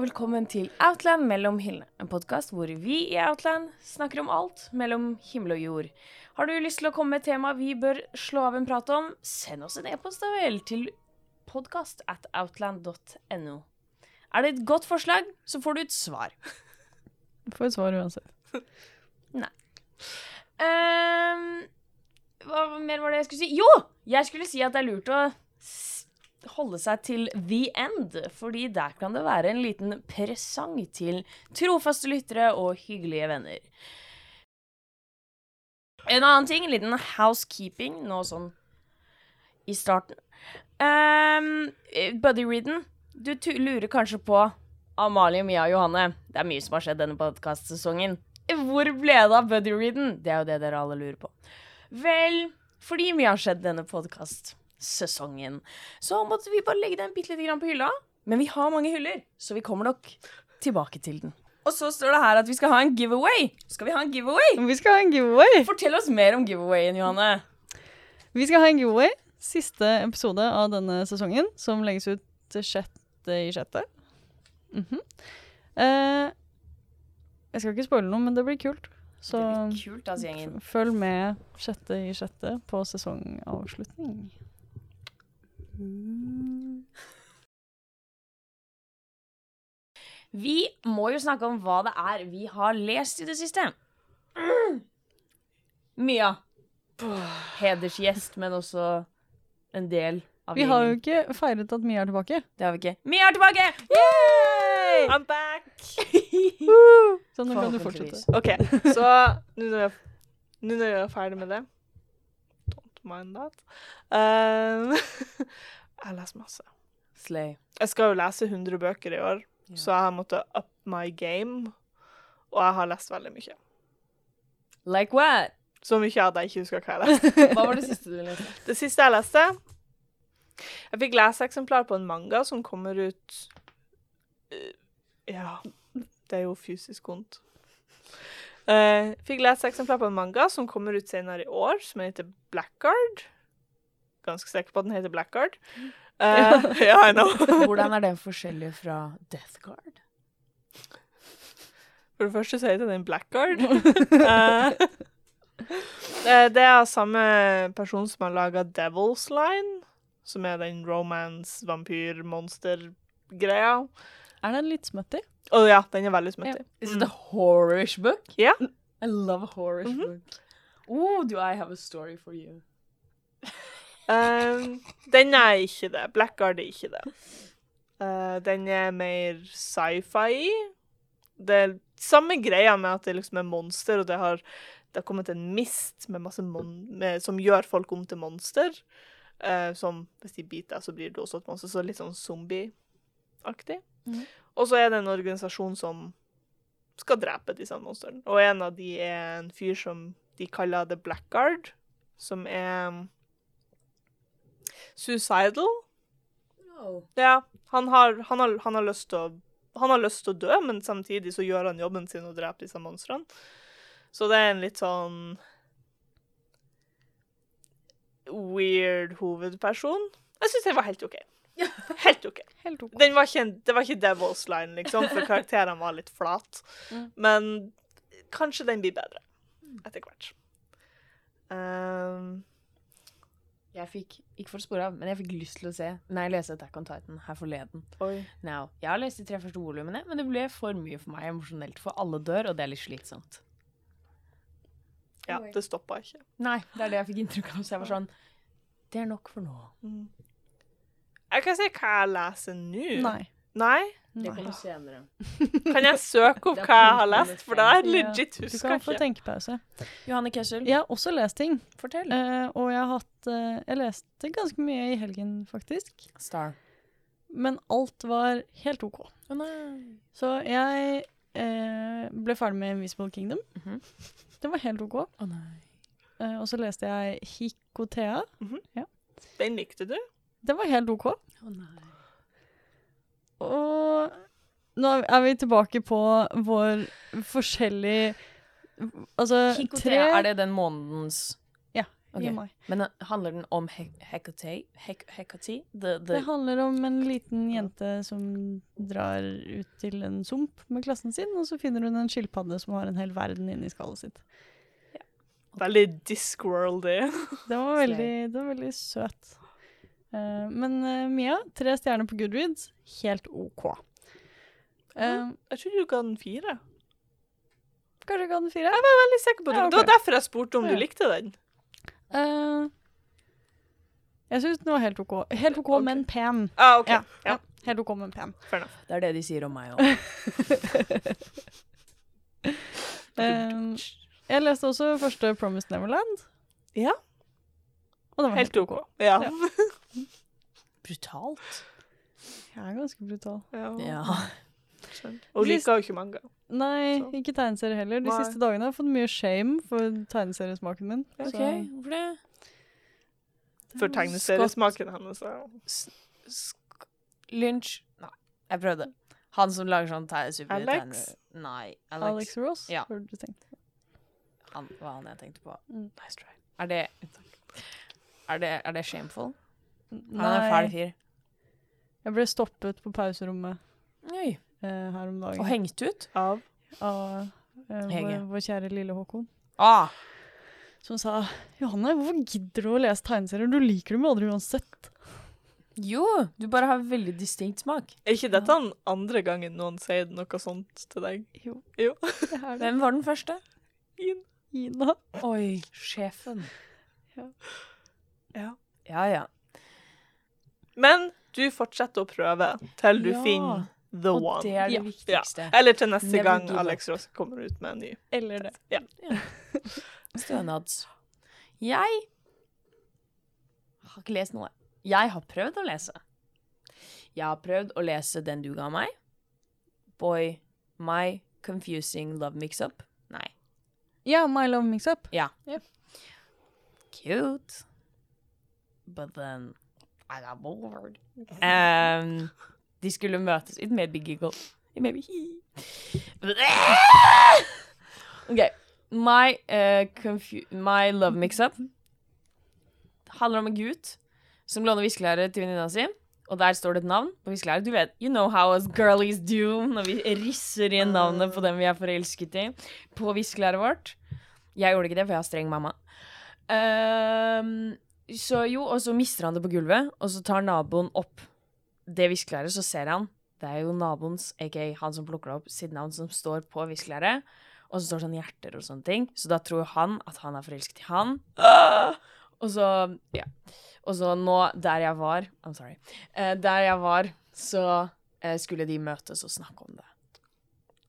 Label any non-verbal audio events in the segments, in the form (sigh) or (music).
og velkommen til Outland mellom hyllene. En podkast hvor vi i Outland snakker om alt mellom himmel og jord. Har du lyst til å komme med et tema vi bør slå av en prat om, send oss en e-post da vel til podkast at outland.no. Er det et godt forslag, så får du et svar. Du får et svar uansett. (laughs) Ehm, hva mer var det jeg skulle si? Jo! Jeg skulle si at det er lurt å holde seg til the end, fordi der kan det være en liten presang til trofaste lyttere og hyggelige venner. En annen ting, en liten housekeeping nå sånn i starten. Um, Buddy Reeden, du lurer kanskje på Amalie, Mia og Johanne. Det er mye som har skjedd denne podkastsesongen. Hvor ble det av Buddy Reeden? Det er jo det dere alle lurer på. Vel, fordi mye har skjedd denne podkastsesongen, så måtte vi bare legge den bitte lite grann på hylla. Men vi har mange hyller, så vi kommer nok tilbake til den. Og så står det her at vi skal ha en giveaway. Skal vi ha en giveaway? Vi skal ha en giveaway! Fortell oss mer om giveawayen, Johanne. Vi skal ha en giveaway. Siste episode av denne sesongen, som legges ut til sjette i sjette. -hmm. eh, jeg skal ikke spoile noe, men det blir kult. Så det blir kult, altså, gjengen. følg med sjette i sjette på sesongavslutning. Vi må jo snakke om hva det er vi har lest i det siste. Mm. Mia. Hedersgjest, men også en del av Vi har jo ikke feiret at Mia er tilbake. Det har vi ikke. Mia er tilbake! Yay! I'm back! Så nå kan du fortsette. OK, så nå når jeg er ferdig med det Don't mind that. Um, (laughs) jeg lest masse. Slay. Jeg skal jo lese 100 bøker i år, Ja. så jeg har måttet up my game. Og jeg har lest veldig mye. Like what? Så mye at jeg ikke husker hva jeg (laughs) leste. Hva var det siste du leste? Det siste jeg leste Jeg fikk leseeksemplar på en manga som kommer ut eh, Ja, det er jo fysisk vondt. Uh, fikk leseeksemplar på en manga som kommer ut senere i år, som heter Blackguard. Ganske sikker på at den heter Blackguard. Uh, yeah, (laughs) I know. (laughs) Hvordan er den forskjellig fra Death Guard? For det første så heter den Blackguard. (laughs) Eh, eh, det er samme person som har laga Devil's Line, som er den romance, vampyr, monster-greia. Er den litt smutty? Å ja, den er veldig smutty. Is it a horrorish book? Ja. I love a horrorish -hmm. book. Oh, do I have a story for you? (laughs) um, den er ikke det. Blackguard er ikke det. Uh, den er mer sci-fi. Det er samme greia med at det liksom er monster, og det har, det har kommet en mist med masse mon med, som gjør folk om til monster. Uh, som hvis de biter deg, så blir du også et monster. Så litt sånn zombie-aktig. Mhm. Og så er det en organisasjon som skal drepe disse monstrene. Og en av de er en fyr som de kaller The Blackguard, som er suicidal. Oh. Ja, han har, han, har, han har lyst til å han har lyst til å dø, men samtidig så gjør han jobben sin og dreper disse monstrene. Så det er en litt sånn weird hovedperson. Jeg syns det var helt OK. Helt OK. Helt ok. Den var ikke det var ikke Devil's Line, liksom, for karakterene var litt flate. Mm. Men kanskje den blir bedre etter hvert. Um, Jeg fikk, ikke for å spore av, men jeg fikk lyst til å se Nei, lese Attack on Titan her forleden. oi. Now, jeg har lest de tre første volumene, men det ble for mye for meg emosjonelt. For alle dør, og det er litt slitsomt. Ja, det stoppa ikke. Nei, det er det jeg fikk inntrykk av. Så jeg var sånn Det er nok for nå. Mm. Jeg kan si hva jeg leser nå. Nei. Nei? Det kommer senere. Kan jeg søke opp hva jeg har lest? For det er Ja, ikke. Du kan få tenkepause. Johanne Kessel, Jeg har også lest ting. fortell. Uh, og jeg har hatt uh, Jeg leste ganske mye i helgen, faktisk. Star. Men alt var helt OK. Å nei. Så jeg uh, ble ferdig med Invisible Kingdom. Mhm. Det var helt OK. Å nei. Eh, og så leste jeg Hikotea. Den likte du? Det var helt OK. Å nei. Og nå er vi tilbake på vår forskjellig Altså Hikotea, tre er det den månedens Ok. i mai. Men eh, handler den om He- Hecate? The, the, Det handler om en liten jente som drar ut til en sump med klassen sin, og så finner hun en skilpadde som har en hel verden inni skallet sitt. Veldig Discworldy. Det var veldig, det var veldig søt. Eh, men eh, Mia, tre stjerner på Goodreads, helt OK. Uh, Jeg tror du ga den fire. kanskje jeg ga den fire? Jeg var veldig sikker på det. Ja, okay. Det var derfor jeg spurte om Ja. du likte den. Uh, jeg syns den var helt OK. Helt OK, okay. men pen. Ah, okay. Ja, Ja. Helt OK, men pen. Det er det de sier om meg òg. (laughs) Eh, jeg leste også første Promised Neverland. Ja. Og den var Helt OK. Ja. Ja. (laughs) Brutalt. Jeg er ganske brutal. ja. Ja. Og liker jo ikke manga. Nei, Så. ikke tegneserier heller. De Nei. siste dagene har jeg fått mye shame for tegneseriesmaken min. OK, Så hvorfor det? For tegneseriesmaken hennes. Ja. Lynch Nei, jeg prøvde. Han som lager sånn te- supertegner... Alex? Nei. Alex, Alex. Ross, Ja. har du tenkt. Han var han jeg tenkte på. Mm. Nice try. Er det Er det, er det shameful? Nei, Han er en fæl fyr. jeg ble stoppet på pauserommet Oi. eh, her om dagen Og hengt ut? Av av eh, vår, Hege. vår kjære lille Håkon. Ah, Som sa Johanne, hvorfor gidder du å lese tegneserier? Du liker dem jo aldri uansett. jo, du bare har veldig distinkt smak. Er ikke dette den andre gangen noen sier noe sånt til deg? Jo. Jo. Det er det. Hvem var den første? Fin. Ina. Oi, sjefen. Ja. Ja, ja. Men du fortsetter å prøve til du Ja. finner the Og one. det er det Ja. viktigste. Eller til neste Never gang. Alex Ross kommer ut med en ny. Eller det. Stønads. Jeg har ikke lest noe. Jeg har prøvd å lese. Jeg har prøvd å lese den du ga meg. Boy, My Confusing Love Mix-Up. Nei. Ja, My Love Mix-Up. Ja. Cute. But then I got bored. (laughs) Um, de skulle møtes. It may be giggle. It may be he. OK. My, uh, my Love Mix-Up handler om en gutt som låner viskelæret til venninna si. Og der står det et navn på viskelæret. Du vet, you know how us girlies do når vi risser inn navnet på dem vi er forelsket i, på viskelæret vårt. Jeg gjorde ikke det, for jeg har streng mamma. Ehm, så jo, og så mister han det på gulvet, og så tar naboen opp det viskelæret, så ser han Det er jo naboens, aka han som plukker det opp, sitt navn som står på viskelæret. Og så står det sånn hjerter og sånne ting. Så da tror han at han er forelsket i han. Og så, ja. Og så nå, der jeg var I'm sorry. Eh, der jeg var, så eh, skulle de møtes og snakke om det.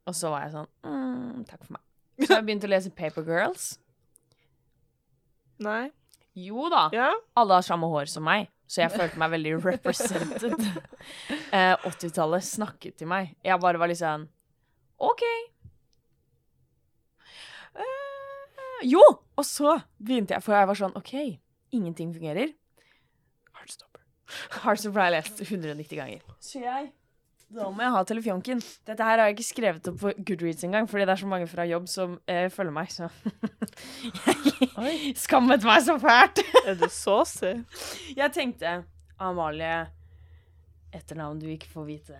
Og så var jeg sånn mm, Takk for meg. Så jeg begynte å lese Paper Girls. Nei? Jo da, Ja? alle har samme hår som meg, så jeg følte meg veldig represented. (laughs) Eh, 80-tallet snakket til meg. Jeg bare var sånn OK. Eh, jo! Og så begynte jeg, for jeg var sånn OK, ingenting fungerer. Heartstopper. Heartstopper har jeg lest 190 ganger. Så jeg da må jeg ha telefjonken. Dette her har jeg ikke skrevet opp på Goodreads engang, fordi det er så mange fra jobb som eh, følger meg, så (laughs) Jeg skammet meg så fælt. (laughs) Er du saucy? Jeg tenkte Amalie Etternavn du ikke får vite.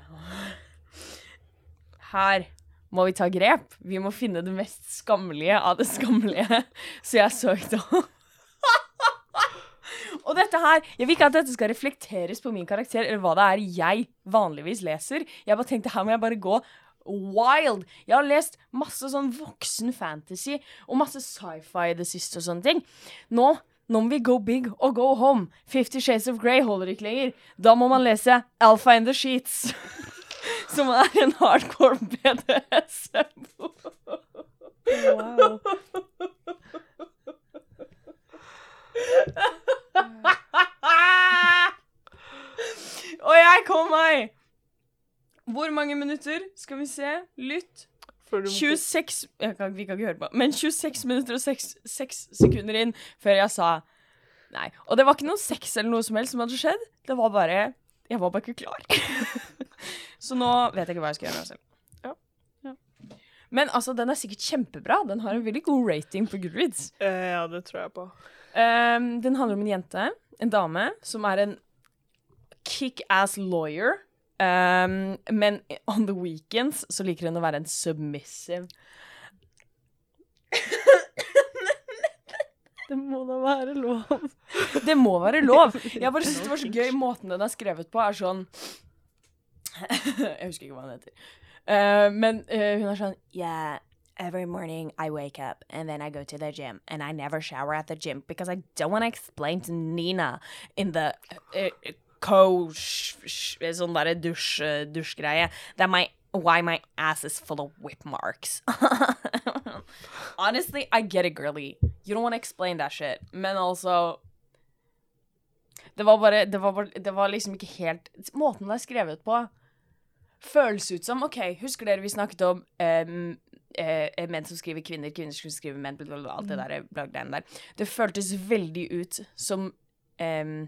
(laughs) Her må vi ta grep. Vi må finne det mest skammelige av det skammelige. Så jeg søkte opp Og dette her Jeg vil ikke at dette skal reflekteres på min karakter, eller hva det er jeg vanligvis leser. Jeg bare tenkte her må jeg bare gå wild. Jeg har lest masse sånn voksen fantasy og masse sci-fi i det siste og sånne ting. Nå nå må vi go big og go home. Fifty Shades of Grey holder ikke lenger. Da må man lese Alpha in the Sheets. (laughs) Som er en hardcore BDSM-bok. Wow. (laughs) (laughs) Og jeg kom meg! Hvor mange minutter? Skal vi se. Lytt. Før du må- 26 jeg kan, Vi kan ikke høre på. Men 26 minutter og 6, 6 sekunder inn før jeg sa nei. Og det var ikke noe sex eller noe som helst som hadde skjedd. Det var bare Jeg var bare ikke klar. (laughs) Så nå vet jeg ikke hva jeg skal gjøre med meg selv. Ja. Ja. Men altså, den er sikkert kjempebra. Den har en veldig god rating på Goodreads. Eh, ja, det tror jeg på. Um, den handler om en jente, en dame, som er en kick-ass lawyer. Um, men on the weekends så liker hun å være en submissive. Det må da være lov. Det må være lov. Jeg bare synes det var så gøy. (laughs) Måten den er skrevet på, er sånn (laughs) Jeg husker ikke hva den heter. Uh, men uh, hun er sånn Yeah, every morning I wake up and then I go to the gym and I never shower at the gym because I don't want to explain to Nina in the uh, co sh sh sånn derre dusj, uh, dusjgreie that my why my ass is full of whip marks. (laughs) Honestly, I get it, girly. You don't want to explain that shit. Men altså Det var bare Det var, det var liksom ikke helt Måten det er skrevet på, føles ut som OK, husker dere vi snakket om um, eh, menn som skriver kvinner, kvinner som skriver menn, bla, bla, bla, alt det der blaggreiene der. Det føltes veldig ut som eh,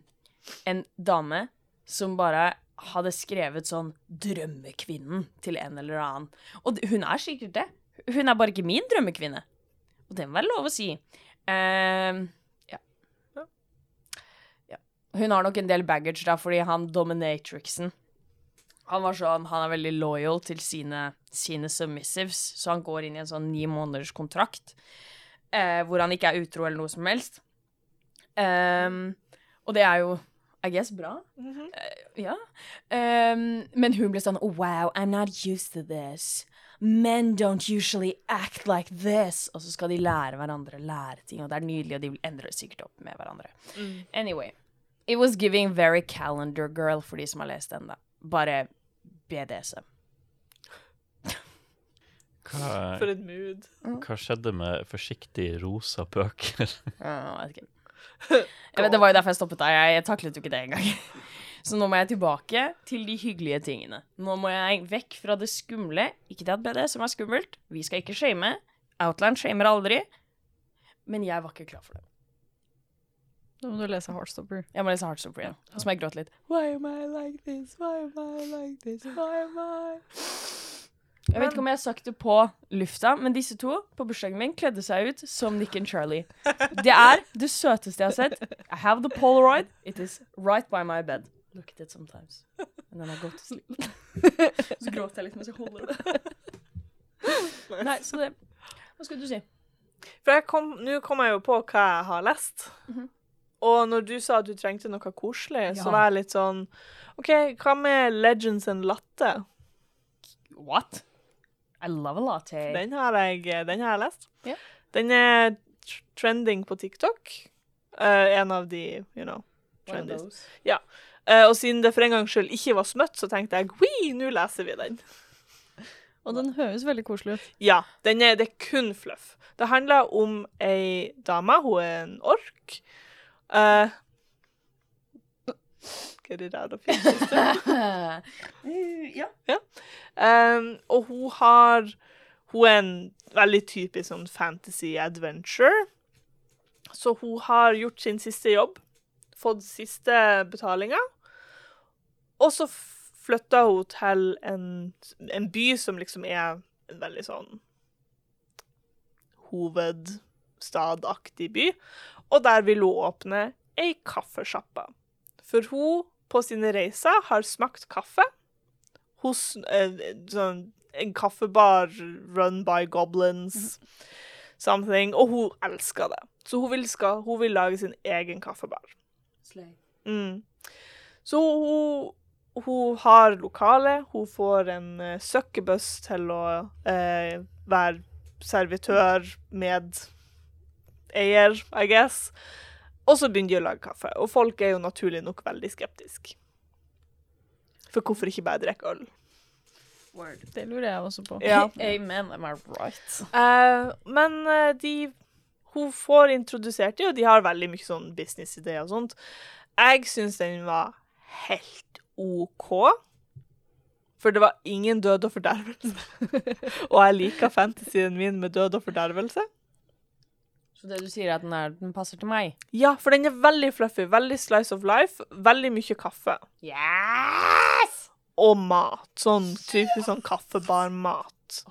en dame som bare hadde skrevet sånn 'Drømmekvinnen' til en eller annen. Og hun er sikkert det. Hun er bare ikke min drømmekvinne. Og det må være lov å si. Ja. ja. Hun har nok en del baggage, da, fordi han dominatrixen Han var sånn, han er veldig loyal til sine, sine submissives, så han går inn i en sånn ni måneders kontrakt eh, hvor han ikke er utro eller noe som helst. Um, og det er jo I guess bra. Eh, ja. Um, men hun ble sånn oh, Wow, I'm not used to this. Men don't usually act like this. Og så skal de lære hverandre lære ting, og det er nydelig, og de vil endre det sikkert opp med hverandre. Anyway. It was giving very calendar girl for de som har lest den, da. Bare BDSM. Hva, For et mood. hva skjedde med forsiktig rosa bøker? Jeg vet ikke. (laughs) Jeg vet, det var jo derfor jeg stoppet deg. Jeg, jeg taklet jo ikke det engang. (laughs) Så nå må jeg tilbake til de hyggelige tingene. Nå må jeg vekk fra det skumle. Ikke det at BDSM er skummelt. Vi skal ikke shame. Outland shamer aldri. Men jeg var ikke klar for det. Da må du lese Heartstopper. Jeg må lese Heartstopper igjen. Så må jeg gråte litt. Why am I like this? Why am I like this? Why am I Jeg vet ikke om jeg har sagt det på lufta, men disse to på bursdagen min kledde seg ut som Nick and Charlie. Det er det søteste jeg har sett. I have the polaroid. It is right by my bed. Look at it sometimes. And then I go to sleep. Så gråter jeg litt mens jeg holder det. (laughs) Nei, så det Hva skulle du si? For jeg kom, nå kom jeg jo på hva jeg har lest. Og når du sa at du trengte noe koselig, så var jeg litt sånn OK, hva med Legends and Latte? What? I love a latte. Den har jeg, den har jeg lest. Yeah. Den er trending på TikTok. Uh, en av de, you know, trendies. Ja. Uh, og siden det for en gangs skyld ikke var smøtt, så tenkte jeg «Hui, nå leser vi den. (laughs) Og den høres veldig koselig ut. Ja, den er, det er kun fluff. Det handler om ei dame, hun er en ork. Uh, Get er det der, da? (laughs) ja. ja. Um, og hun har Hun er en veldig typisk sånn fantasy adventure. Så hun har gjort sin siste jobb, fått siste betalinga, og så flytta hun til en, en by som liksom er en veldig sånn hovedstadaktig by, og der vil hun åpne ei kaffesjappe. For hun på sine reiser har smakt kaffe hos eh, sånn, en kaffebar run by goblins, something, og hun elsker det. Så hun vil, skal, hun vil lage sin egen kaffebar. Mm. Så hun, hun har lokale, hun får en uh, søkkebuss til å uh, være servitør med eier, I guess. Og så begynner de å lage kaffe. Og folk er jo naturlig nok veldig skeptiske. For hvorfor ikke bare drikke øl? Det lurer jeg også på. Ja. (laughs) Amen, am I right? Uh, men eh, de Hun får introdusert dem, og de har veldig mye sånn businessidéer og sånt. Jeg syns den var helt OK. For det var ingen død og fordervelse. (laughs) og jeg liker fantasien min med død og fordervelse. Så det du sier er at den, er, den passer til meg? Ja, for den er veldig fluffy. Veldig slice of life. Veldig mye kaffe. Yes! Og mat. Sånn typisk sånn kaffebarmat.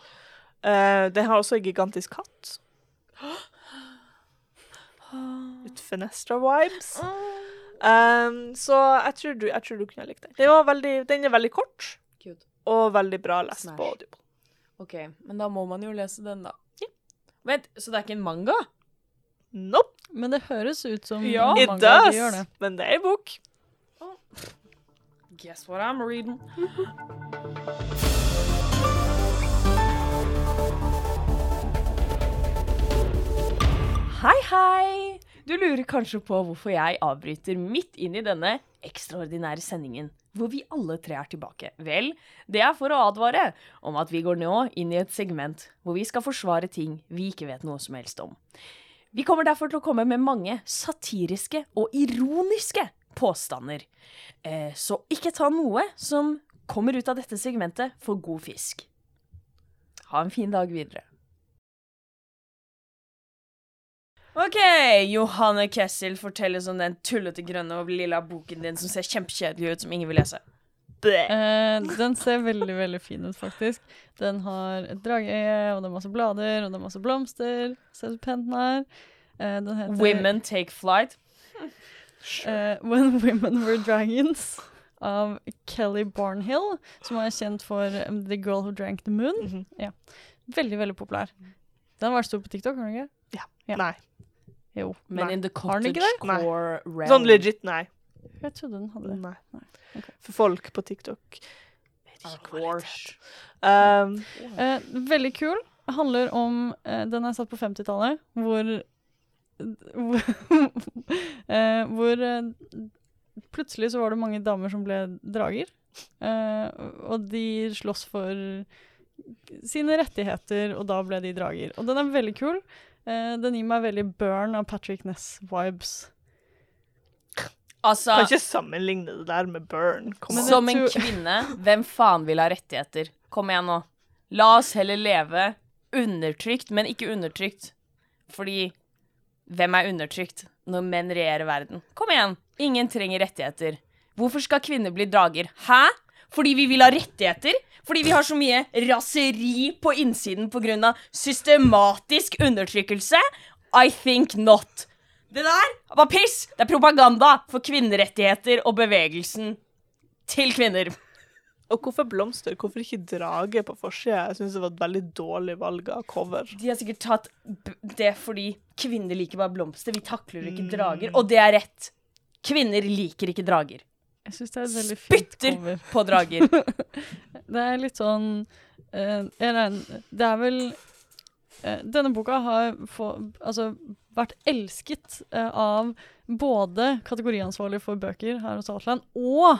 Uh, den har også en gigantisk katt. Litt Fenestra-vibes. Um, så jeg tror, du, jeg tror du kunne likt den. Den, var veldig, den er veldig kort Cute. og veldig bra lest Smash. på audible. OK, men da må man jo lese den, da. Ja. Vent, så det er ikke en manga? Nope, Men det høres ut som Ja. mange does, De gjør det. men det er en bok. Guess what I'm reading. (laughs) Hei, hei! Du lurer kanskje på hvorfor jeg avbryter midt inn i denne ekstraordinære sendingen, hvor vi alle tre er tilbake. Vel, det er for å advare om at vi går nå inn i et segment hvor vi skal forsvare ting vi ikke vet noe som helst om. Vi kommer derfor til å komme med mange satiriske og ironiske påstander. Eh, så ikke ta noe som kommer ut av dette segmentet for god fisk. Ha en fin dag videre. OK, Johanne Kessel, fortell oss om den tullete grønne og lilla boken din som ser kjempekjedelig ut, som ingen vil lese. Eh, den ser veldig, veldig fin ut, faktisk. Den har et drageøye, og det er masse blader, og det er masse blomster. Ser så pen den er. Eh, den heter Women take flight. (laughs) eh, When Women Were Dragons av Kelly Barnhill, som er kjent for um, The Girl Who Drank the Moon. Mhm. Veldig, veldig populær. Den har vært stor på TikTok, har den ikke? Ja. Nei. Jo. Men Nei. in the cottage core realm. Sånn legit, nei. Jeg trodde den hadde det. nei. ok. For folk på TikTok course. Um, Eh, veldig kul. Handler om uh, Den er satt på 50-tallet, (laughs) hvor eh, hvor plutselig så var det mange damer som ble drager. Eh, og de slåss for sine rettigheter, og da ble de drager. Og den er veldig kul. Eh, den gir meg veldig Burn av Patrick Ness-vibes. Altså, kan ikke sammenligne det der med Burn. Som en kvinne, hvem faen vil ha rettigheter? Kom igjen nå. La oss heller leve undertrykt, men ikke undertrykt. Fordi hvem er undertrykt når menn regjerer verden? Kom igjen. Ingen trenger rettigheter. Hvorfor skal kvinner bli drager? Hæ? Fordi vi vil ha rettigheter? Fordi vi har så mye raseri på innsiden pga. systematisk undertrykkelse? I think not. Det der var piss! Det er propaganda for kvinnerettigheter og bevegelsen til kvinner. Og hvorfor blomster? Hvorfor ikke drage på forsida? Jeg syns det var et veldig dårlig valg av cover. De har sikkert tatt b- det fordi kvinner liker bare blomster. Vi takler ikke drager. Og det er rett. Kvinner liker ikke drager. Jeg syns det er et veldig fint Spytter cover. på drager. (laughs) Det er litt sånn regner, Det er vel Denne boka har få, altså, vært elsket eh, av både kategoriansvarlig for bøker her hos Outland og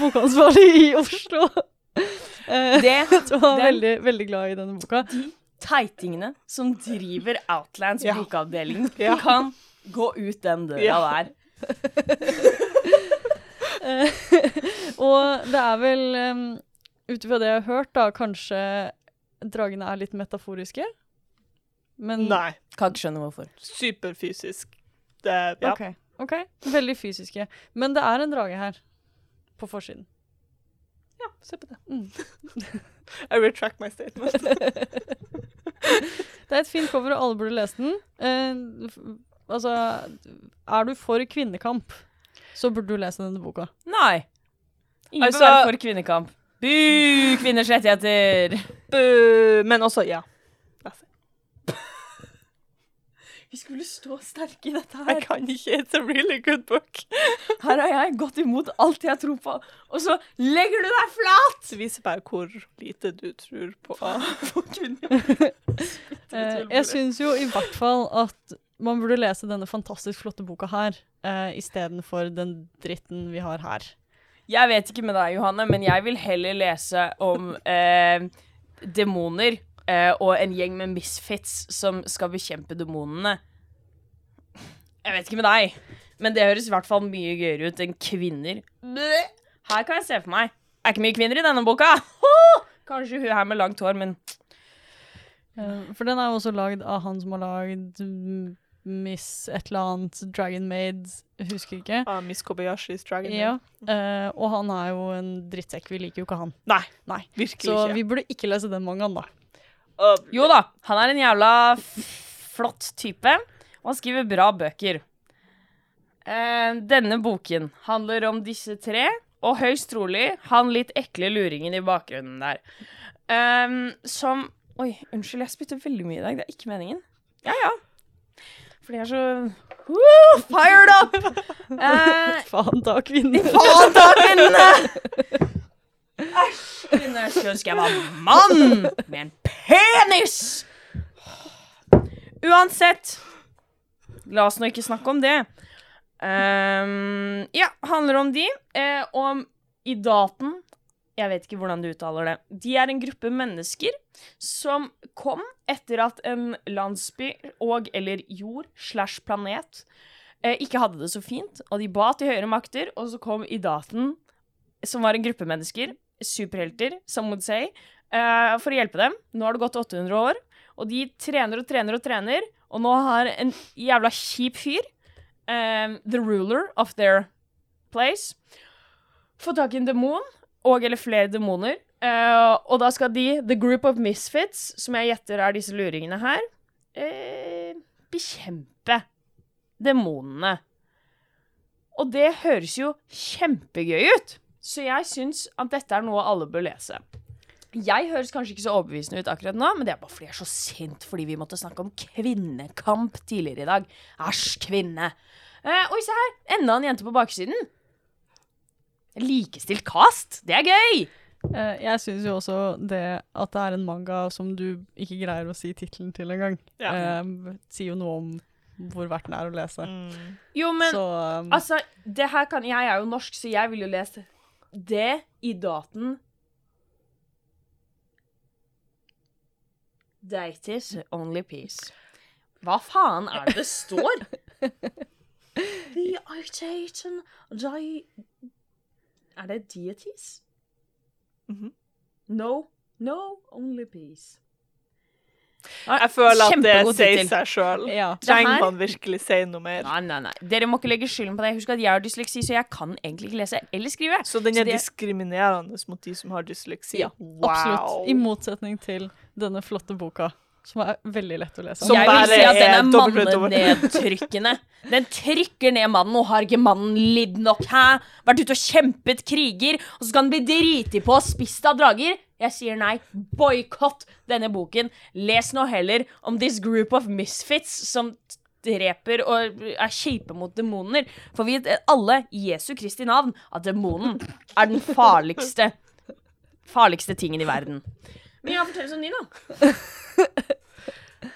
bokansvarlig i Oslo. (laughs) Eh, Det, (laughs) som var den- veldig, veldig glad i denne boka. de teitingene som driver Outlands Ja. bokavdeling, (laughs) Ja. kan gå ut den døra Ja. der. Eh, og det er vel, um, ut ifra det jeg har hørt, da, kanskje dragene er litt metaforiske. Men Nei. Kan ikke skjønne hvorfor. Superfysisk. Det Ja. OK. ok, Veldig fysiske. Men det er en drage her. På forsiden. ja, se på det. Mm. (laughs) I retract my statement. (laughs) Det er et fint cover, og alle burde lese den. Eh, altså, er du for kvinnekamp, så burde du lese denne boka. Nei. Ingen Altså- bør være for kvinnekamp. Bu kvinners rettigheter! Bu, Men også, ja. Vi skulle stå sterke i dette her. Jeg kan ikke. It's a really good book. Her har jeg gått imot alt jeg tror på, og så legger du deg flat! Det viser bare hvor lite du tror på. (laughs) Eh, jeg syns jo i hvert fall at man burde lese denne fantastisk flotte boka her, uh, istedenfor den dritten vi har her. Jeg vet ikke med deg, Johanne, men jeg vil heller lese om uh, demoner eh, og en gjeng med misfits som skal bekjempe demonene. Jeg vet ikke med deg, men det høres i hvert fall mye gøyere ut enn kvinner. Bleh. Her kan jeg se for meg. Er ikke mye kvinner i denne boka. Kanskje hun her med langt hår, men Eh, for den er jo også lagd av han som har lagd Miss et eller annet, Dragon Maid, husker ikke. Ah, Miss Kobayashis Dragon. Ja, uh, og han er jo en drittsekk. Vi liker jo ikke han. Nei, Nei. virkelig Så ikke. vi burde ikke lese den mangaen, da. Jo da, han er en jævla flott type, og han skriver bra bøker. Eh, denne boken handler om disse tre, og høyst trolig han litt ekle luringen i bakgrunnen der. Ehm, som Oi, unnskyld, jeg spytter veldig mye i dag. Det er ikke meningen. Ja, ja. Fordi jeg er så Woo, fired up! (laughs) Eh, Faen ta kvinnene! faen ta kvinnene! (laughs) Æsj, kvinner. Skulle ønske jeg var mann med en penis! Uansett. La oss nå ikke snakke om det. Um, ja, handler om de. Eh, om i daten Jeg vet ikke hvordan du uttaler det. De er en gruppe mennesker som kom etter at en landsby og eller jord slash planet eh, ikke hadde det så fint, og de ba til høyere makter, og så kom Idaten, som var en gruppe mennesker, superhelter, some would say, uh, for å hjelpe dem. Nå har det gått 800 år, og de trener og trener og trener, og nå har en jævla kjip fyr, eh, the ruler of their place, fått tak i en demon, og eller flere demoner, uh, og da skal de, the group of misfits, som jeg gjetter er disse luringene her, uh, bekjempe demonene. Og det høres jo kjempegøy ut. Så jeg syns at dette er noe alle bør lese. Jeg høres kanskje ikke så overbevisende ut akkurat nå, men det er bare fordi jeg er så sint fordi vi måtte snakke om kvinnekamp tidligere i dag. Æsj, kvinne. Eh, oi, se her! Enda en jente på baksiden. Likestilt cast. Det er gøy! Eh, jeg syns jo også det at det er en manga som du ikke greier å si tittelen til engang, Ja. eh, sier jo noe om hvor verdt den er å lese. Mm. Jo, men Så um, Altså, det her kan Jeg er jo norsk, så jeg vil jo lese det i daten. Deities only peace. Hva faen er det det står? (laughs) The itation di... Er det deities? -hmm. No. No, only peace. Jeg føler at det sier seg sjøl. ja. Trenger man virkelig si noe mer? Nei, nei, nei. Dere må ikke legge skylden på det. Husk at jeg har dysleksi, så jeg kan egentlig ikke lese eller skrive. Så den Så er det- diskriminerende mot de som har dysleksi? Ja, wow. Absolutt. I motsetning til denne flotte boka, som er veldig lett å lese. Som jeg vil si at den er mannenedtrykkende. Den trykker ned mannen, og har ikke mannen lidd nok? Hæ? Vært ute og kjempet kriger, og så skal han bli driti på og spist av drager? Jeg sier nei. Boikott denne boken. Les nå heller om this group of misfits som dreper og er kjipe mot demoner. For vi vet alle Jesu Kristi navn at demonen er den farligste farligste tingen i verden. Men ja, fortell oss om din, da. (laughs)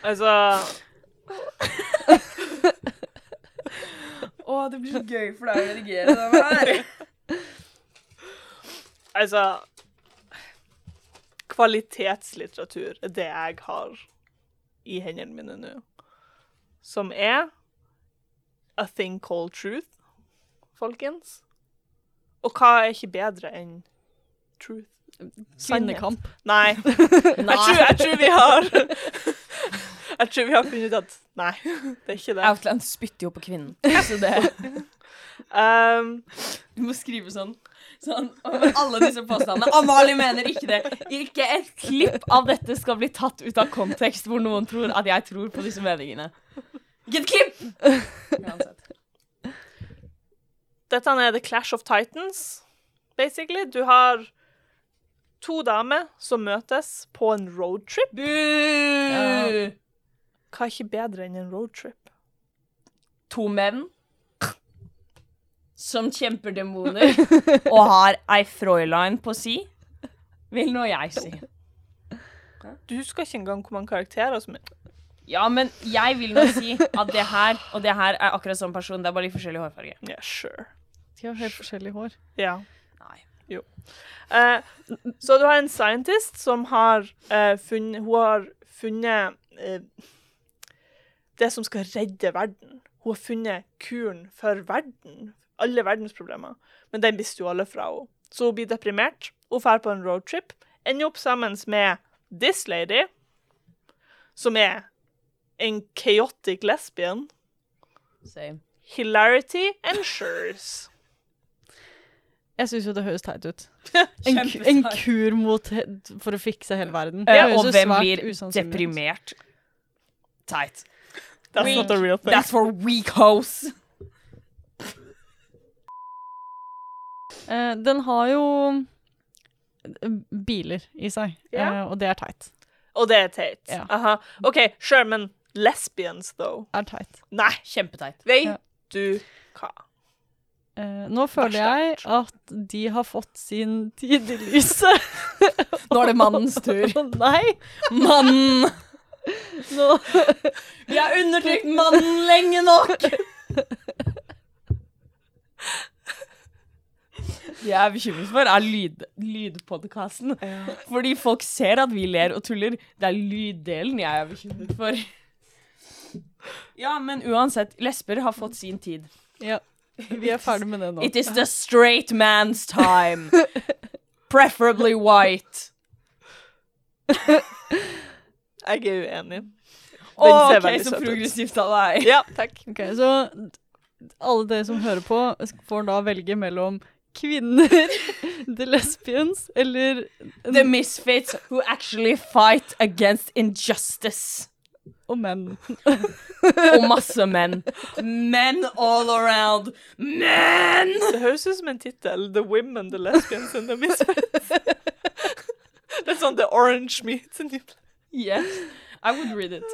Altså Å, det blir så gøy for deg å redigere det her. (laughs) Altså Kvalitetslitteratur er det jeg har i hendene mine nå. Som er A Thing Called Truth, folkens. Og hva er ikke bedre enn truth? Kvinnekamp. Nei. (laughs) Jeg tror, jeg tror vi har (laughs) Jeg tror vi har funnet ut at nei, (laughs) det er ikke det. Outland spytter jo på kvinnen. Så det Um, Du må skrive sånn. Sånn, alle disse påstandene. Amalie mener ikke det. Ikke et klipp av dette skal bli tatt ut av kontekst hvor noen tror at jeg tror på disse meningene. Ikke et klipp! Uansett. Dette er The Clash of Titans, basically. Du har to damer som møtes på en roadtrip. Ja. Hva er ikke bedre enn en roadtrip? To menn som kjemper demoner (laughs) og har ei Fräulein på si, vil nå jeg si. Du husker ikke engang hvor mange karakterer som er Ja, men jeg vil nå si at det her og det her er akkurat sånn person, det er bare litt forskjellig hårfarge. Ja, sure. De har helt forskjellig hår. Ja. Nei. Eh, så du har en scientist som har eh, funnet Hun har funnet eh, det som skal redde verden. Hun har funnet kuren for verden. Alle verdens problemer. Men den blir jo alle fra henne. Så hun blir deprimert. Hun drar på en roadtrip. Ender opp sammen med this lady, som er en chaotic lesbian. Same. Hilarity ensures. Jeg syns jo det høres teit ut. (laughs) En, en kur mot for å fikse hele verden. Ja, og hvem blir deprimert? Teit. That's Weak. not a real thing. That's for weak hoes. Uh, den har jo eh, biler i seg, yeah. uh, og det er teit. Og det er teit. Ja. Aha. OK, sure, men lesbians, though? Er teit. Nei, Kjempeteit. vet Ja. du hva? Eh, nå føler jeg at de har fått sin tid i lyset. Nå er det mannens (laughs) tur. Nei! Mannen! Nå Vi har undertrykt mannen lenge nok! Det jeg er bekymret for, er lyd, lydpodkasten. Fordi folk ser at vi ler og tuller. Det er lyddelen jeg er bekymret for. Ja, men uansett, lesber har fått sin tid. Ja. (laughs) Vi er ferdig med det nå. It is the straight man's time. (laughs) Preferably white. (laughs) Jeg er uenig. Å, ser OK, veldig så søt ut. progressivt av deg. Ja, takk. Ok, Så alle dere som hører på, får da velge mellom kvinner, the lesbians, eller The misfits who actually fight against injustice. Og menn. (laughs) Og masse menn. Men all around. Men! Det høres ut som en tittel. The Women, The Lesbians and The Misfits. (laughs) det er sånn The Orange Meat. Yes, I would read it.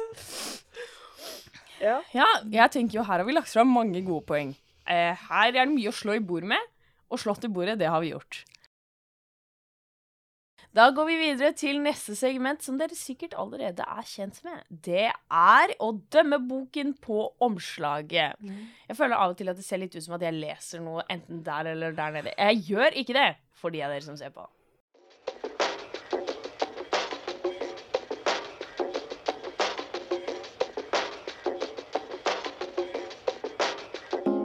Ja. Ja, jeg tenker jo her har vi lagt fram mange gode poeng. Eh, her er det mye å slå i bord med, og slått i bordet, det har vi gjort. Da går vi videre til neste segment, som dere sikkert allerede er kjent med. Det er å dømme boken på omslaget. Jeg føler av og til at det ser litt ut som at jeg leser noe enten der eller der nede. Jeg gjør ikke det, for de av dere som ser på.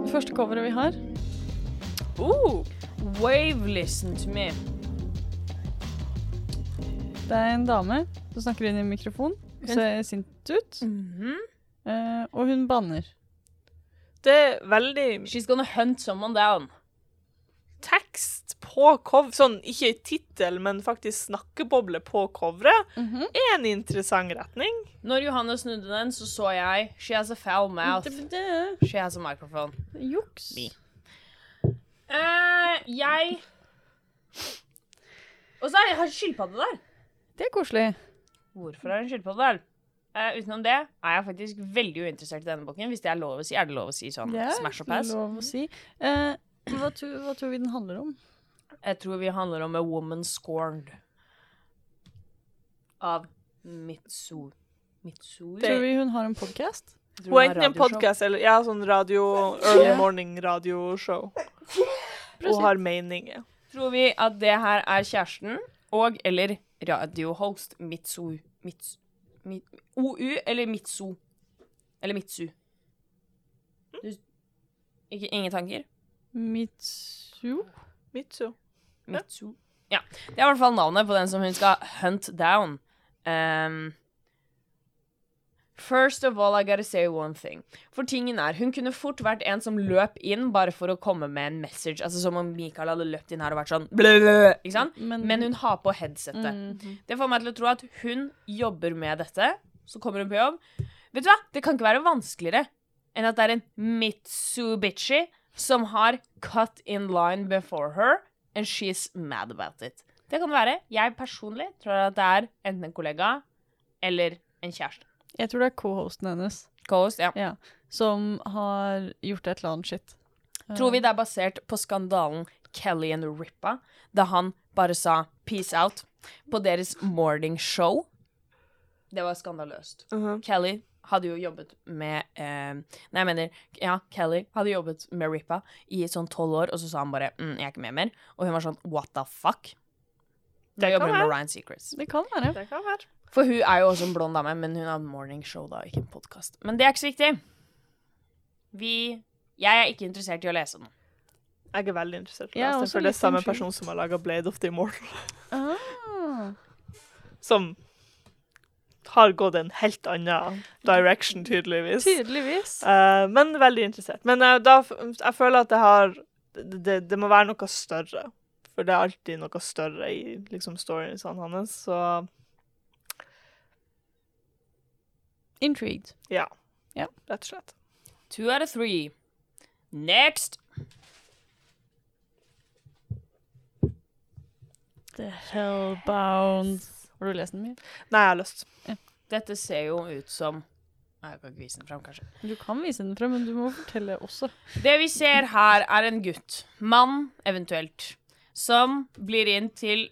Det første coveret vi har, Oh, wave listen to me. Det er en dame som snakker inn i en mikrofon. Hun ser sint ut, Mhm. eh, og hun banner. Det er veldig She's gonna hunt someone down. tekst på cover, sånn ikke tittel, men faktisk snakkeboble på coveret, Mhm. er en interessant retning. Når Johanne snudde den, så så jeg She has a foul mouth. Det, det, She has a microphone. juks. Me. Eh, jeg Og så er det, jeg har skilpadde der. Det er koselig. Hvorfor er det en skilpadde der? Eh, utenom det er jeg faktisk veldig uinteressert i denne boken. Hvis det er lov å si. Er det lov å si sånn er smash og pass? lov å si. Uh, hva, tror, hva tror vi den handler om? Jeg tror vi handler om A Woman Scorned. Av Mitsu. Mitsu? Tror vi hun har en podkast? Hun er enten en podkast eller ja, sånn radio, early morning radioshow. Og har meninger. Tror vi at det her er kjæresten og eller radiohost Mitsu Mitsu mit, OU eller Mitsu? Eller Mitsu? Du, ikke, ingen tanker? Mitsu? Mitsu. Mitsu. Ja. Det er i hvert fall navnet på den som hun skal hunt down. Um, First of all, I gotta say one thing. For tingen er, hun kunne fort vært en som løp inn bare for å komme med en message. Altså Som om Mikael hadde løpt inn her og vært sånn ikke sant? Men- Men hun har på headsetet. -hmm. Det får meg til å tro at hun jobber med dette. Så kommer hun på jobb. Vet du hva? Det kan ikke være vanskeligere enn at det er en Mitsubishi som har cut in line before her, and she's mad about it. Det kan det være. Jeg personlig tror at det er enten en kollega eller en kjæreste. Jeg tror det er co-hosten hennes Co-host, ja. ja, som har gjort et eller annet shit. Tror vi det er basert på skandalen Kelly and Rippa, da han bare sa 'peace out' på deres morning show? Det var skandaløst. Mhm. Kelly hadde jo jobbet med eh, Nei, jeg mener Ja, Kelly hadde jobbet med Rippa i sånn tolv år, og så sa han bare mm, 'Jeg er ikke med mer'. Og hun var sånn 'What the fuck?' Da Det jobber kan hun med. Ryan Secrets. Det kan være. Det kan være. For hun er jo også en blond dame, men hun har morning show, da, ikke en podkast. Men det er ikke så viktig. Vi Jeg er ikke interessert i å lese den. Jeg er veldig interessert i å Jeg lese den, for det er samme person som har laga Blade of the Immortal. (laughs) Ah. Som har gått en helt annen direction, tydeligvis. Tydeligvis. Uh, men veldig interessert. Men uh, da, jeg føler at det har det, det, må være noe større. For det er alltid noe større i liksom, storiesene hans. Så Intrigued. ja. Ja. Rett og slett. Two out of three. Next. The Hellbound. Har du lest den mye? Nei, jeg har lyst. Dette ser jo ut som Nei, Jeg kan ikke vise den fram, kanskje. Du kan vise den frem, men du må fortelle også. Det vi ser her, er en gutt, mann eventuelt, som blir inn til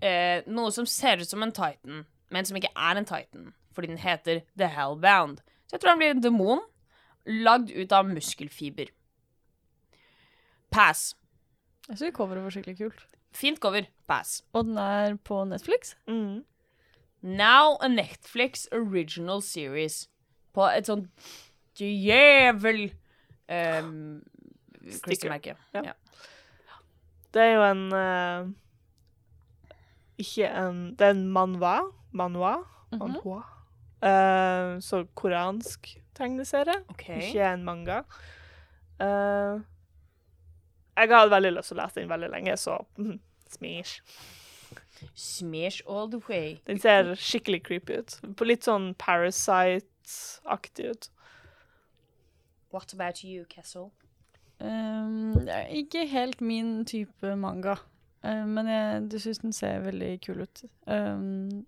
eh, noe som ser ut som en Titan, men som ikke er en Titan, fordi den heter The Hellbound. Så jeg tror han blir en demon, lagd ut av muskelfiber. Pass. Jeg syns coveret var skikkelig kult. Fint cover. Pass. Og den er på Netflix. Mm. Now a Netflix original series. På et sånt djevel um, klistremerke. Ja. Ja. Det er jo en uh, Ikke en Det er en manhwa. Manhwa. Mhm. manhwa. Eh, så koreansk tegneserie. Okay. Ikke en manga. Uh, jeg hadde veldig lyst til å lese den veldig lenge, så mm, smish. Smash all the way. Den ser skikkelig creepy ut. På litt sånn Parasite-aktig ut. What about you, Kessel? Um, det er ikke helt min type manga, uh, men jeg jeg syns den ser veldig kul ut. Um,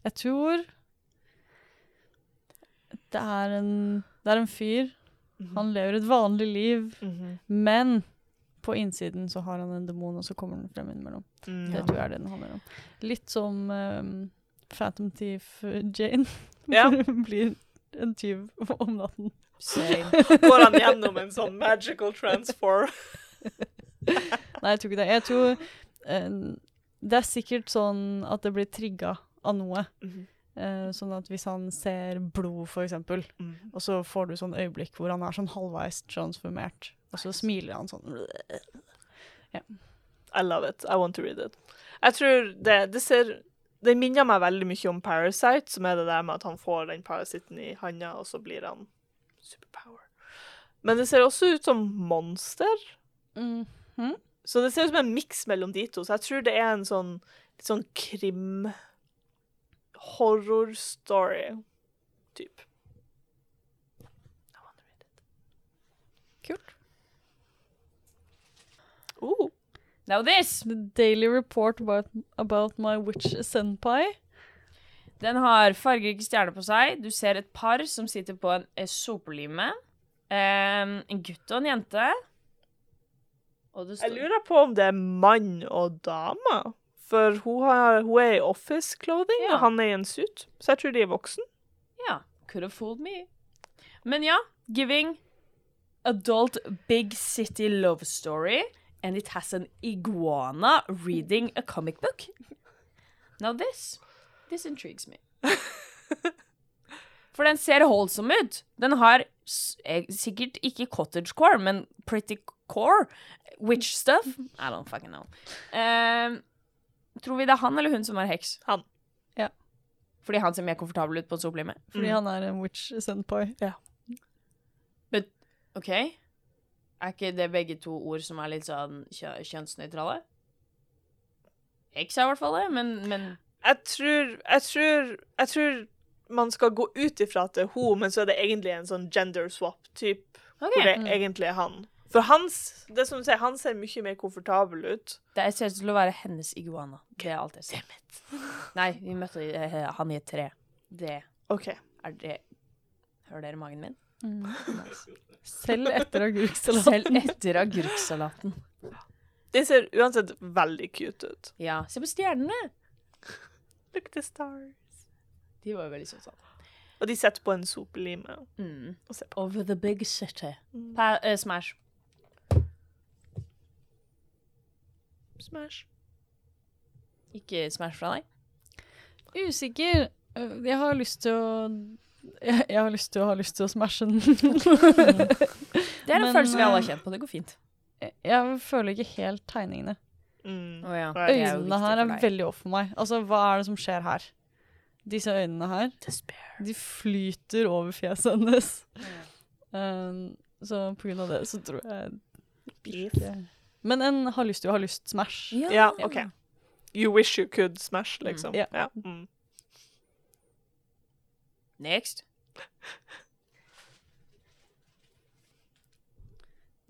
jeg tror det er en Det er en fyr. Han lever et vanlig liv, Mhm. men på innsiden så har han en demon, og så kommer den frem innimellom. Mm. Det tror jeg er det den handler om. Litt som um, Phantom Thief uh, Jane. (laughs) Ja. Blir en tyv om natten. (laughs) Går han gjennom en sånn magical transform? (laughs) Nei, jeg tror ikke det. Jeg tror um, Det er sikkert sånn at det blir trigga av noe. Mm Eh, sånn at hvis han ser blod, eksempel, Mm. og så får du sånn øyeblikk hvor han er sånn halvveis transformert, og så smiler han sånn I love it. I want to read it. Jeg tror det, det ser Det minner meg veldig mye om Parasite, som er det der med at han får den parasitten i handa, og så blir han superpower. Men det ser også ut som monster. mm. Så det ser ut som en miks mellom de to. Så jeg tror det er en sånn sånn krim Typ. To read it. Kult. Ooh. Now this. The Daily Report about, about my witch senpai. Den har fargerike stjerner på seg. Du ser et par som sitter på en sopelime. Um, en gutt og en jente. Og det Jeg lurer på om det er mann og dame. For hun, har, hun er i office clothing, Ja. og han er i en suit. Så jeg tror de er voksen. Ja, could have fooled me. Men ja, giving adult big city love story, and it has an iguana reading a comic book. Now this, this intrigues me. (laughs) For den ser holdsom ut. Den har eh, sikkert ikke cottagecore, men pretty core. Witch stuff. I don't fucking know. Ehm, tror vi det er han eller hun som er heks? Han. Ja. Fordi han ser mer komfortabel ut på en soplime? Fordi Mm. han er en witch senpai. OK? Er ikke det begge to ord som er litt sånn kjø kjønnsnøytrale? Heks er i hvert fall det, men, men Jeg tror, jeg tror Jeg tror man skal gå ut ifra at det er hun, men så er det egentlig en sånn gender swap-type. okay. Hvor det Mm. egentlig er han. For hans, det som du sier, han ser mye mer komfortabel ut. Det ser ut til å være hennes iguana. Det er alt jeg ser. (laughs) Nei, vi møtte eh, han i et tre. Det OK. er det Hører dere magen min? Selv etter agurksalaten. Selv etter agurksalaten. De ser uansett veldig cute ut. Ja, se på stjernene! Look at the stars. De var jo veldig søte. Og de sitter på en sopelime Mm. og ser på. Over the big city. Mm. Pa eh, Smash. Smash. Ikke Smash fra deg? Usikker. Øh, Jeg har lyst til å jeg, (laughs) jeg har lyst til å ha lyst til å smashe den. (laughs) Det er en Men, følelse vi alle har eh, kjent på. Det går fint. Jeg- jeg føler ikke helt tegningene. Mm. Oh, ja. Øynene her er veldig off for meg. Altså, hva er det som skjer her? Disse øynene her, Despair. de flyter over fjeset hennes. Um, så på grunn av det så tror jeg ikke Men en har lyst til å ha lyst smash. Ja, OK. You wish you could smash, liksom. Mm. yeah. Ja. Mm. Next. (laughs)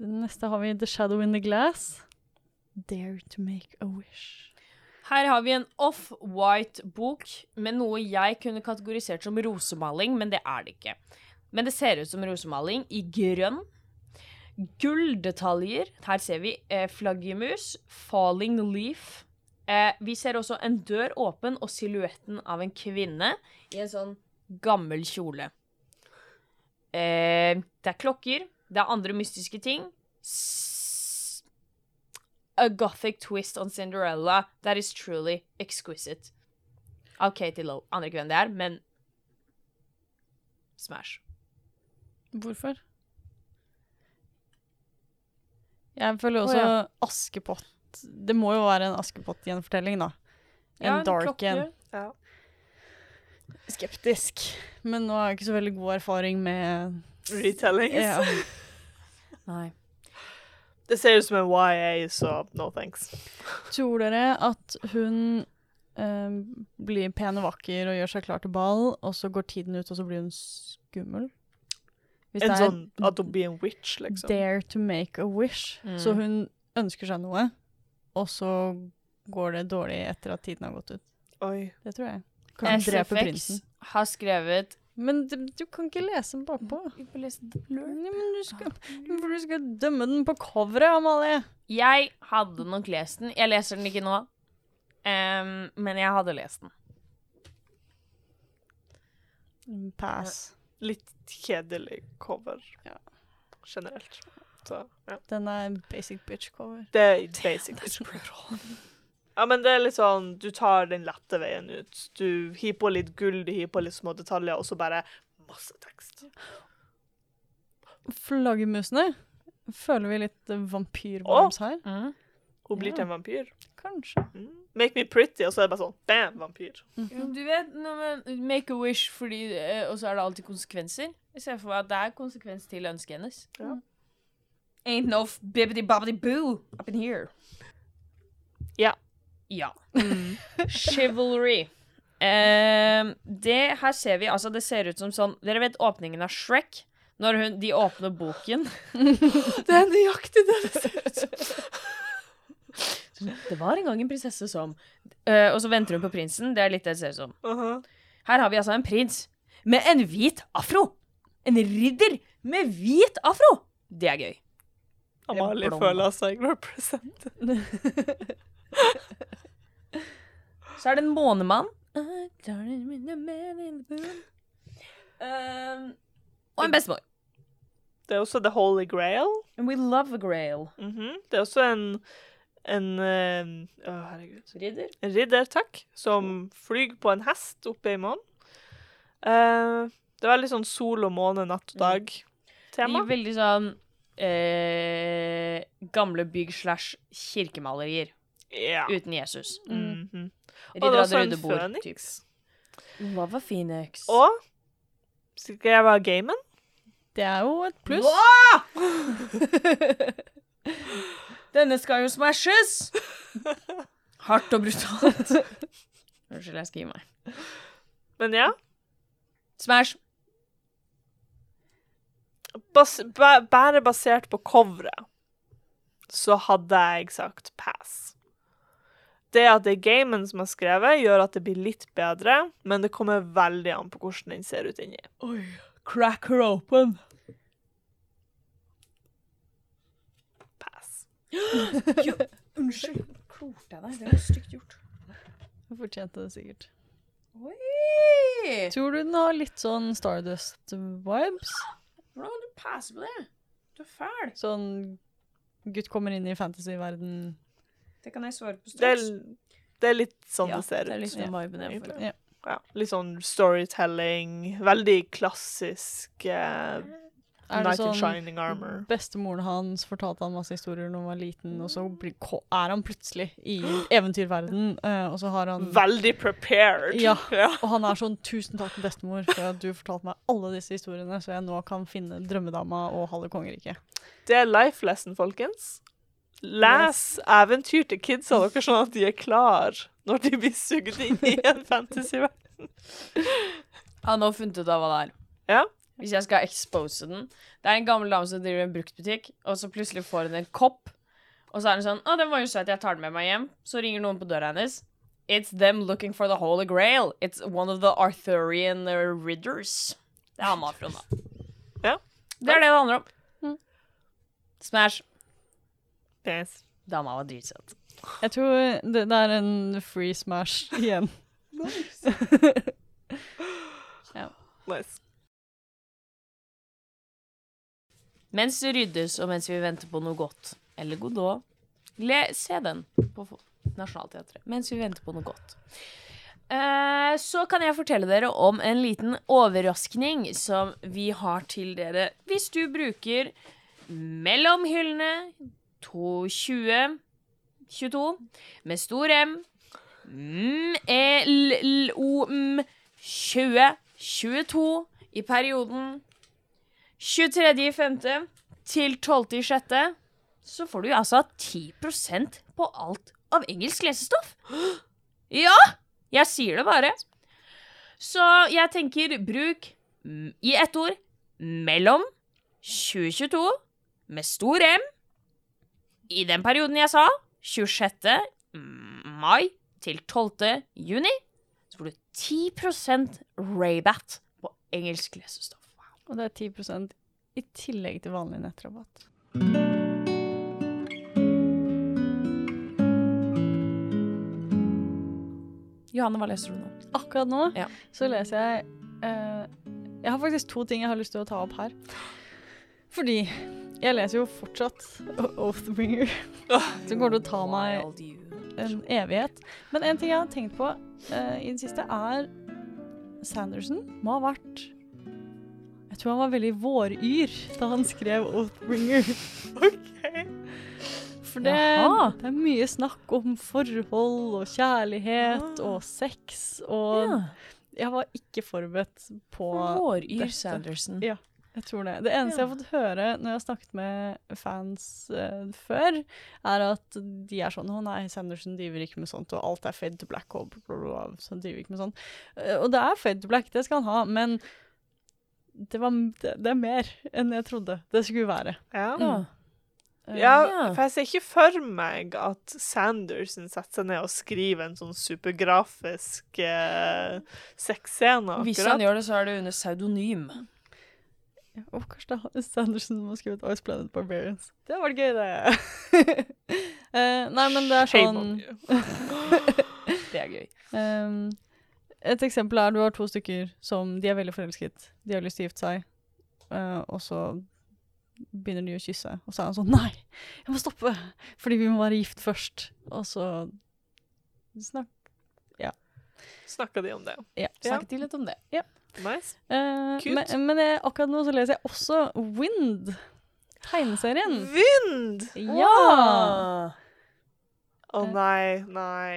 Den neste har vi The Shadow in the Glass. Dare to make a wish. Her har vi en off-white-bok med noe jeg kunne kategorisert som rosemaling, men det er det ikke. Men det ser ut som rosemaling i grønn. Gulldetaljer. Her ser vi eh, flaggermus, falling leaf. Eh, vi ser også en dør åpen og silhuetten av en kvinne i en sånn gammel kjole. Eh, det er klokker, det er andre mystiske ting. S a gothic twist on Cinderella that is truly exquisite. Av Katie Lowe. Aner ikke hvem det er, men Smash. Hvorfor? Jeg føler også Å, Askepott. Det må jo være en Askepott-gjenfortelling, da. En dark en. Ja. Skeptisk. Men nå har jeg ikke så veldig god erfaring med Retellings. ja. (laughs) Nei. Det ser ut som en YA, så no thanks. Tror dere at hun eh, blir pen og vakker og gjør seg klar til ball, og så går tiden ut, og så blir hun skummel? Hvis En sånn at hun blir en witch, liksom. dare to make a wish. Mm. Så hun ønsker seg noe, og så går det dårlig etter at tiden har gått ut. Oi. Det tror jeg. Kan SFX prinsen. har skrevet Men du, du kan ikke lese den bakpå. Lese. Men du skal, du skal dømme den på coveret, Amalie. Jeg hadde nok lest den. Jeg leser den ikke nå, um, men jeg hadde lest den. Pass. Litt kjedelig cover. Ja. Generelt. Så, ja. Den er basic bitch cover. Det er basic. (laughs) bitch Ja, men det er litt sånn Du tar den lette veien ut. Du hiver på litt gull, du hiver på litt små detaljer, og så bare masse tekst. Flaggermusene. Føler vi litt eh, her? Mm. Hun blir Ja. til en vampyr. Kanskje. Mm. Make me pretty, og så er det bare sånn bam, vampyr. Du vet når man make a wish, fordi, eh, og så er det alltid konsekvenser. Jeg ser for meg at det er konsekvens til ønsket hennes. Ja. Ain't no bibbidi bobbidi boo up in here. Ja. Ja. (laughs) Chivalry. Um, det her ser vi, altså det ser ut som sånn Dere vet åpningen av Shrek? Når hun, de åpner boken. (laughs) Det er nøyaktig det det ser ut som. (laughs) Det var en gang en prinsesse som uh, Og så venter hun på prinsen. Det er litt det det ser ut som. Uh-huh. Her har vi altså en prins med en hvit afro. En ridder med hvit afro. Det er gøy. Amalie føler seg represented. (laughs) Så er det en månemann. Uh, og en bestemor. Det er også The Holy Grail. And we love a grail. Mhm. Det er også en en eh, Å, herregud. Ridder. En ridder, takk, som flyr på en hest oppe i månen. Eh, det er veldig sånn sol og måne, natt og dag-tema. veldig sånn eh, gamle bygg slash kirkemalerier Ja. uten Jesus. Mhm. Og det Ridder er av også det en røde bord. føniks. typ. Love phoenix. Og skal jeg være gamen? Det er jo et pluss. (laughs) Denne skal jo smashes! Hardt og brutalt. Unnskyld, jeg skriver meg. Men ja. Smash. Bas ba bare basert på coveret så hadde jeg sagt pass. Det at det er gamen som har skrevet, gjør at det blir litt bedre, men det kommer veldig an på hvordan den ser ut inni. Oi. Crack her open. Pass. Unnskyld. Klorte jeg deg? Det var stygt gjort. Du fortjente det sikkert. Oi! Tror du den har litt sånn Stardust-vibes? Hvordan kan du passe på det? Du er fæl. Sånn gutt kommer inn i fantasy-verden. Det kan jeg svare på Det straks. det er litt sånn ja, det ser det er ut. litt sånn viben jeg får. Ja. Ja, litt sånn storytelling. Veldig klassisk eh, Er det sånn. Bestemoren hans fortalte han masse historier da han var liten, og så blir, er han plutselig i eventyrverden, eh, og så har han Veldig prepared. (laughs) Ja. Og han er sånn 'Tusen takk, bestemor, for at du fortalte meg alle disse historiene, så jeg nå kan finne drømmedama og halve kongeriket'. Det er life lesson, folkens. Les eventyr til kidsa deres sånn at de er klar når de blir sugd inn i en (laughs) fantasyverden. Jeg har nå funnet ut av hva det er. Ja. Hvis jeg skal expose den. Det er en gammel dame som driver en bruktbutikk, og så plutselig får hun en kopp. Og så er hun sånn 'Å, den var jo søt, jeg tar den med meg hjem.' Så ringer noen på døra hennes. It's them looking for the Holy Grail. It's one of the Arthurian uh, ridders. Det er han Hamafron, da. (laughs) Ja. Det er det det handler om. Mm. Smash. Yes. Dama var dritsøt. Jeg tror det, det er en free smash igjen. nice. (laughs) ja. Nice. Mens det ryddes, og mens vi venter på noe godt, eller Godot, le, se den på Nationaltheatret. Mens vi venter på noe godt. Eh, så kan jeg fortelle dere om en liten overraskning som vi har til dere. Hvis du bruker mellom hyllene 220 22 med stor M M, E, L, O, M 20 22 i perioden 23.5. til 12.6. så får du altså 10% på alt av engelsk lesestoff. (gasps) Ja! Jeg sier det bare. Så jeg tenker bruk mm, i ett ord mellom 2022 med stor M i den perioden jeg sa, 26. mai til 12. juni, så får du 10% rabat på engelsk lesestoff. Og det er 10% i tillegg til vanlig nettrabatt. Johanne, hva leser du nå? Akkurat nå Ja. så leser jeg eh, Jeg har faktisk to ting jeg har lyst til å ta opp her. Fordi jeg leser jo fortsatt Oathbringer, som kommer til å ta meg en evighet. Men en ting jeg har tenkt på eh, i det siste, er Sanderson må ha vært Jeg tror han var veldig våryr da han skrev Oathbringer. (laughs) For det, det er mye snakk om forhold og kjærlighet og sex, og Ja. jeg var ikke forberedt på Våryr dette. Sanderson. Ja. Jeg tror det. Det eneste jeg har fått høre når jeg har snakket med fans uh, før, er at de er sånn 'Å nei, Sanderson driver ikke med sånt', og alt er fade to black, og bla, bla, bla, så han driver ikke med sånt. Uh, og det er fade to black, det skal han ha, men det, var, det, det er mer enn jeg trodde det skulle være. Ja. Ja. Eh, Ja, Ja. for jeg ser ikke for meg at Sanderson setter seg ned og skriver en sånn supergrafisk eh, sexscene. Hvis han gjør det, så er det under pseudonym. Og kanskje det er Sanderson må skrive et Ice Planet Barbarians. Det var gøy, det. uh, (laughs) nei, men det er sånn. (laughs) Det er gøy. Ehm, et eksempel er du har to stykker som de er veldig forelsket. De har lyst til å gifte seg, uh, og så begynner de å kysse. Og så er han sånn Nei, jeg må stoppe, fordi vi må være gift først. Og så snakk... Snakka de om det? Ja. Snakket de litt om det? Nice. Uh, Kult. men, men jeg, akkurat nå så leser jeg også Wind, tegneserien. Wind! Ja! Å nei, nei.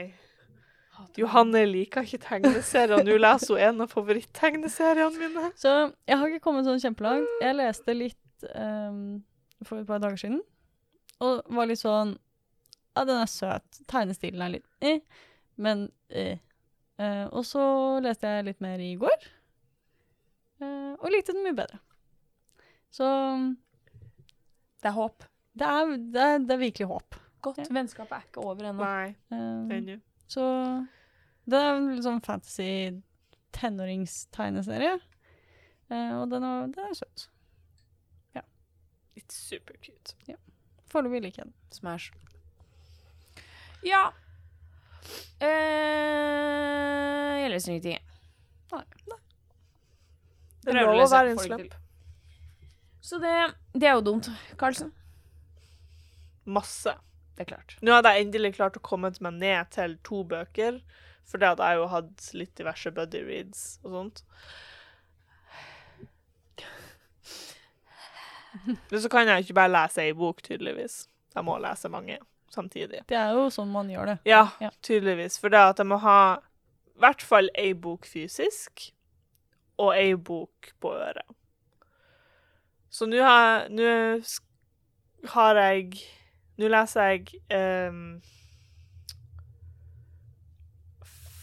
Johanne liker ikke tegneserier, nå leser hun en av favoritttegneseriene mine. Så jeg har ikke kommet sånn kjempelangt. Jeg leste litt um, for et par dager siden, og var litt sånn Ja, den er søt. Tegnestilen er litt eh, men eh. Uh, og så leste jeg litt mer i går, uh, og likte den mye bedre. Så Det er håp. det er, det er, det er virkelig håp. Godt. Ja. Vennskapet er ikke over ennå. Nei, Uh, ennå. Så det er en litt sånn fantasy tenåringstegneserie, eh, og den er, den er søt. It's super cute. Foreløpig liker jeg den. Smash. Ja. Eh, jeg leser ingenting, jeg. Det er lov å være til. Så det, det er jo dumt, Karlsen. Masse. Det er klart. Nå hadde jeg endelig klart å komme meg ned til to bøker, for det hadde jeg jo hatt litt diverse buddy reads og sånt. Men så kan jeg ikke bare lese ei bok, tydeligvis. Jeg må lese mange samtidig. Det er jo sånn man gjør det. Ja, Ja. tydeligvis. For det at jeg må ha i hvert fall ei bok fysisk, og ei bok på øret. Så nå har, har jeg Nå leser jeg um,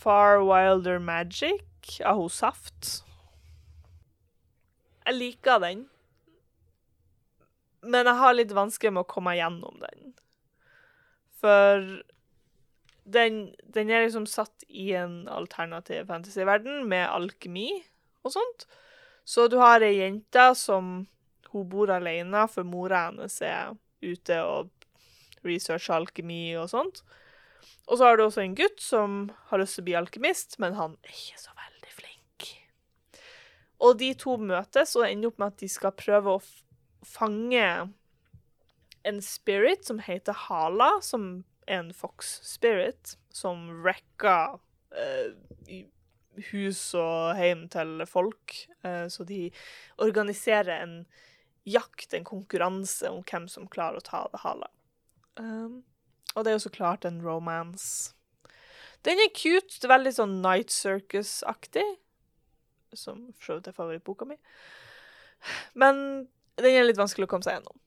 Far Wilder Magic av hun Saft. Jeg liker den, men jeg har litt vansker med å komme gjennom den. For den, den er liksom satt i en alternativ fantasyverden med alkemi og sånt. Så du har ei jente som hun bor alene, for mora hennes er ute og researcher alkemi og sånt. Og så har du også en gutt som har lyst til å bli alkemist, men han er ikke så veldig flink. Og de to møtes og ender opp med at de skal prøve å fange en spirit som heter Hala, som er en fox spirit, som wrecker eh, hus og hjem til folk. Eh, så de organiserer en jakt, en konkurranse om hvem som klarer å ta det Hala. Um, og det er jo så klart en romance. Den er cute. Det veldig sånn Night Circus-aktig. Som for så vidt er favorittboka mi. Men den er litt vanskelig å komme seg gjennom.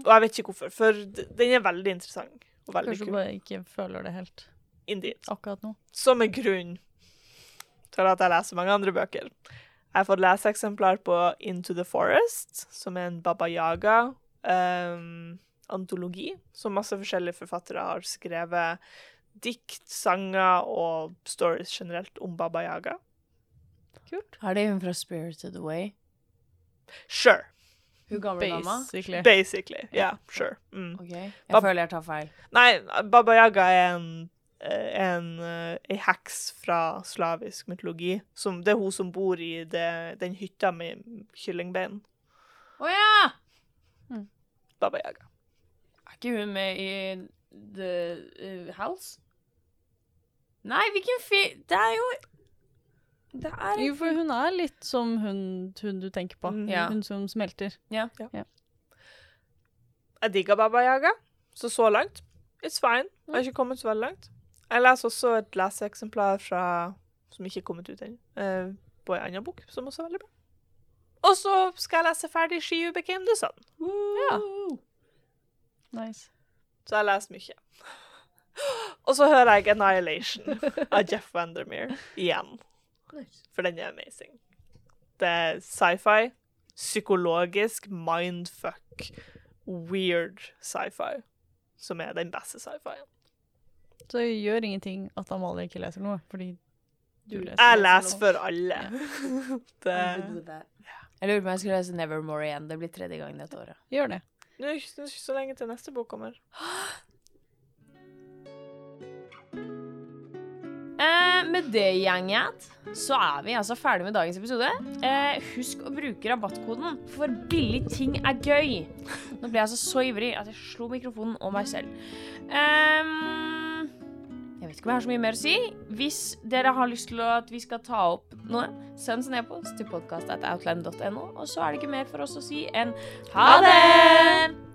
Og jeg vet ikke hvorfor, for den er veldig interessant. Og veldig Kanskje kul. bare ikke føler det helt Indeed. akkurat nå. Som er grunn til at jeg leser mange andre bøker. Jeg har fått leseeksemplar på Into the Forest, som er en Baba Yaga-antologi, som masse forskjellige forfattere har skrevet dikt, sanger og stories generelt om Baba Yaga. Kult. Er det hun fra Spirited Away? Sure. Hun gamle dama? Basically. Basically. Yeah, sure. Mm. Okay. Jeg ba føler jeg tar feil. Nei, Baba Yaga er en, eh, en, eh, ei heks fra slavisk mytologi. Som, det er hun som bor i det, den hytta med kyllingbein. Å ja! Baba Yaga. Er ikke hun med i The uh, House? Nei, hvilken fi... Det er jo Det er Jo, for hun er litt som hun, hun du tenker på. Mm. Ja. Hun som smelter. Ja. Jeg digger Baba Yaga, så så langt. It's fine. Jeg har ikke kommet så veldig langt. Jeg leser også et leseeksemplar fra som ikke er kommet ut ennå, eh, på en annen bok, som også er veldig bra. Og så skal jeg lese ferdig She You Became the Sun. Ja. Nice. Så jeg leser mye. (gasps) Og så hører jeg Annihilation av (laughs) Jeff Vandermeer igjen. For den er amazing. Det er sci-fi, psykologisk, mindfuck, weird sci-fi, som er den beste sci-fien. Så det gjør ingenting at Amalie ikke leser noe, fordi du leser. Jeg leser for alle. (laughs) Det, Jeg lurer på om jeg skulle lese Nevermore igjen. Det blir tredje gang dette året. Gjør det. Nå er ikke så lenge til neste bok kommer. (gasps) Eh, med det, gjenget, så er vi altså ferdig med dagens episode. Eh, husk å bruke rabattkoden, for billig ting er gøy. Nå ble jeg altså så ivrig at jeg slo mikrofonen og meg selv. Jeg vet ikke om jeg har så mye mer å si. Hvis dere har lyst til at vi skal ta opp noe, send en e-post til podkast.outland.no, og så er det ikke mer for oss å si enn ha det!